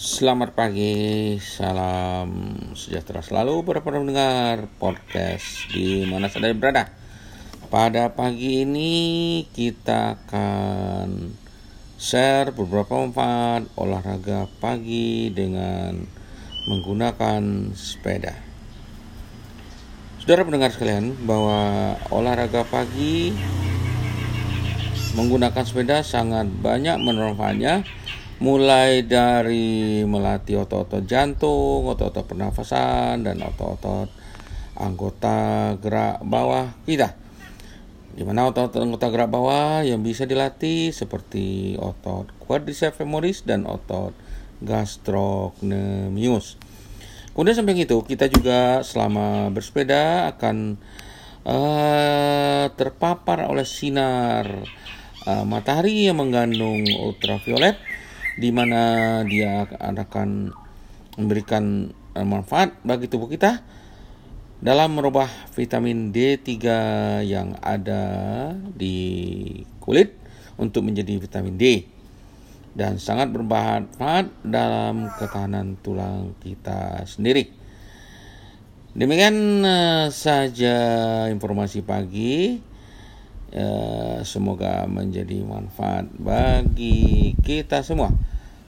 Selamat pagi, salam sejahtera selalu para pendengar podcast di mana saja berada. Pada pagi ini kita akan share beberapa manfaat olahraga pagi dengan menggunakan sepeda. Saudara pendengar sekalian, bahwa olahraga pagi menggunakan sepeda sangat banyak manfaatnya mulai dari melatih otot-otot jantung, otot-otot pernafasan, dan otot-otot anggota gerak bawah kita. Di mana otot-otot anggota gerak bawah yang bisa dilatih seperti otot quadriceps femoris dan otot gastrocnemius. Kemudian samping itu kita juga selama bersepeda akan uh, terpapar oleh sinar uh, matahari yang mengandung ultraviolet di mana dia akan memberikan eh, manfaat bagi tubuh kita dalam merubah vitamin D3 yang ada di kulit untuk menjadi vitamin D dan sangat bermanfaat dalam ketahanan tulang kita sendiri. Demikian eh, saja informasi pagi. Ya, semoga menjadi manfaat bagi kita semua.